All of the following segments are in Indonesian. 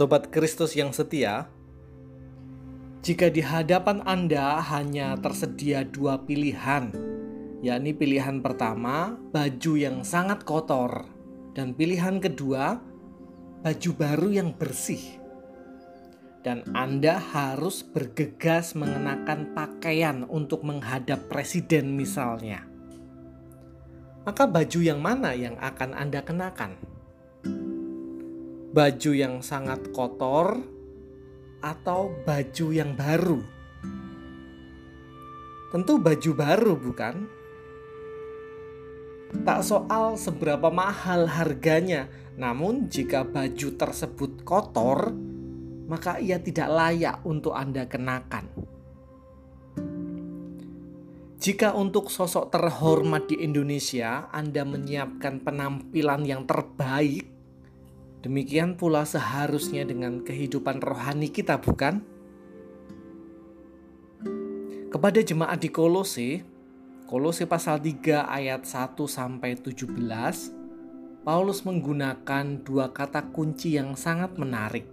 Sobat Kristus yang setia, jika di hadapan Anda hanya tersedia dua pilihan, yakni pilihan pertama, baju yang sangat kotor, dan pilihan kedua, baju baru yang bersih. Dan Anda harus bergegas mengenakan pakaian untuk menghadap presiden misalnya. Maka baju yang mana yang akan Anda kenakan? Baju yang sangat kotor atau baju yang baru? Tentu baju baru, bukan? Tak soal seberapa mahal harganya, namun jika baju tersebut kotor, maka ia tidak layak untuk Anda kenakan. Jika untuk sosok terhormat di Indonesia, Anda menyiapkan penampilan yang terbaik, Demikian pula seharusnya dengan kehidupan rohani kita, bukan? Kepada jemaat di Kolose, Kolose pasal 3 ayat 1 sampai 17, Paulus menggunakan dua kata kunci yang sangat menarik,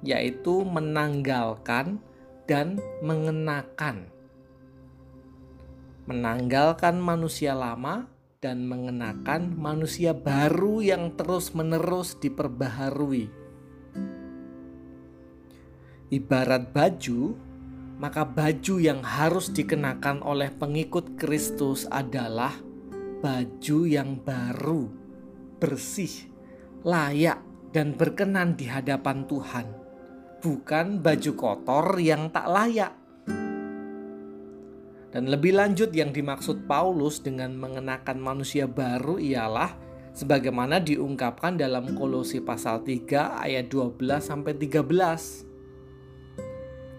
yaitu menanggalkan dan mengenakan. Menanggalkan manusia lama dan mengenakan manusia baru yang terus-menerus diperbaharui. Ibarat baju, maka baju yang harus dikenakan oleh pengikut Kristus adalah baju yang baru, bersih, layak, dan berkenan di hadapan Tuhan, bukan baju kotor yang tak layak. Dan lebih lanjut yang dimaksud Paulus dengan mengenakan manusia baru ialah sebagaimana diungkapkan dalam Kolosi pasal 3 ayat 12 sampai 13.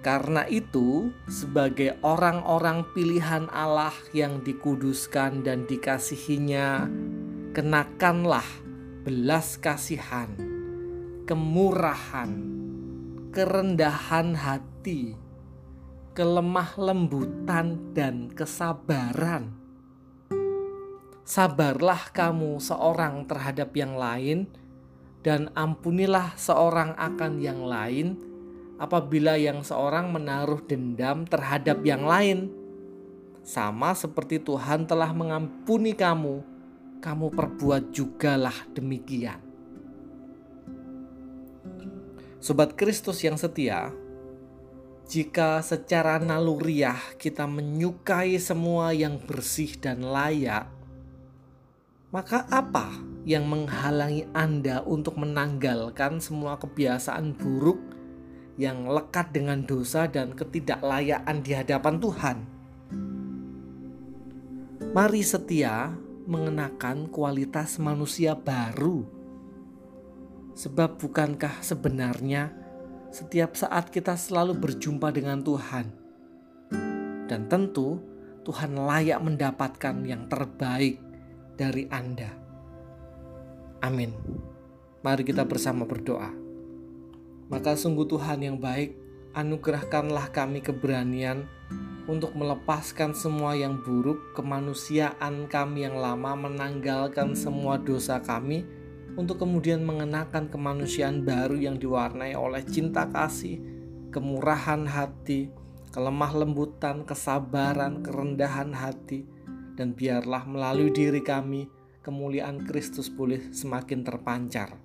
Karena itu, sebagai orang-orang pilihan Allah yang dikuduskan dan dikasihinya, kenakanlah belas kasihan, kemurahan, kerendahan hati, kelemah lembutan dan kesabaran. Sabarlah kamu seorang terhadap yang lain, dan ampunilah seorang akan yang lain apabila yang seorang menaruh dendam terhadap yang lain. Sama seperti Tuhan telah mengampuni kamu, kamu perbuat jugalah demikian. Sobat Kristus yang setia, jika secara naluriah kita menyukai semua yang bersih dan layak, maka apa yang menghalangi Anda untuk menanggalkan semua kebiasaan buruk yang lekat dengan dosa dan ketidaklayaan di hadapan Tuhan? Mari setia mengenakan kualitas manusia baru. Sebab bukankah sebenarnya setiap saat kita selalu berjumpa dengan Tuhan. Dan tentu Tuhan layak mendapatkan yang terbaik dari Anda. Amin. Mari kita bersama berdoa. Maka sungguh Tuhan yang baik, anugerahkanlah kami keberanian untuk melepaskan semua yang buruk, kemanusiaan kami yang lama, menanggalkan semua dosa kami, untuk kemudian mengenakan kemanusiaan baru yang diwarnai oleh cinta kasih, kemurahan hati, kelemah lembutan, kesabaran, kerendahan hati, dan biarlah melalui diri kami kemuliaan Kristus boleh semakin terpancar.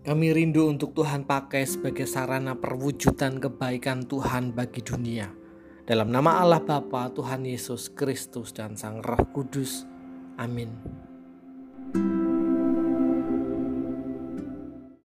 Kami rindu untuk Tuhan pakai sebagai sarana perwujudan kebaikan Tuhan bagi dunia. Dalam nama Allah Bapa, Tuhan Yesus Kristus dan Sang Roh Kudus. Amin.